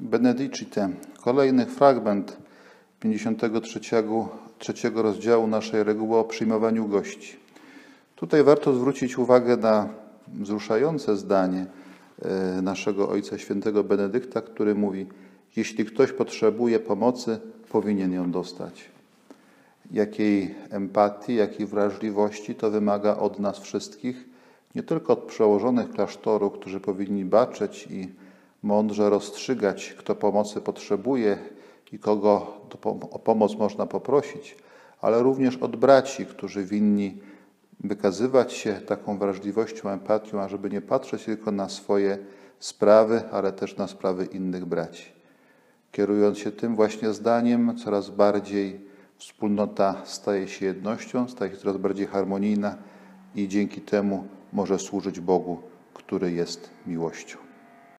Benedicite. Kolejny fragment 53 trzeciego rozdziału naszej reguły o przyjmowaniu gości. Tutaj warto zwrócić uwagę na wzruszające zdanie e, naszego Ojca Świętego Benedykta, który mówi: Jeśli ktoś potrzebuje pomocy, powinien ją dostać. Jakiej empatii, jakiej wrażliwości to wymaga od nas wszystkich, nie tylko od przełożonych klasztoru, którzy powinni baczeć i mądrze rozstrzygać, kto pomocy potrzebuje i kogo o pomoc można poprosić, ale również od braci, którzy winni wykazywać się taką wrażliwością, empatią, ażeby nie patrzeć tylko na swoje sprawy, ale też na sprawy innych braci. Kierując się tym właśnie zdaniem, coraz bardziej wspólnota staje się jednością, staje się coraz bardziej harmonijna i dzięki temu może służyć Bogu, który jest miłością.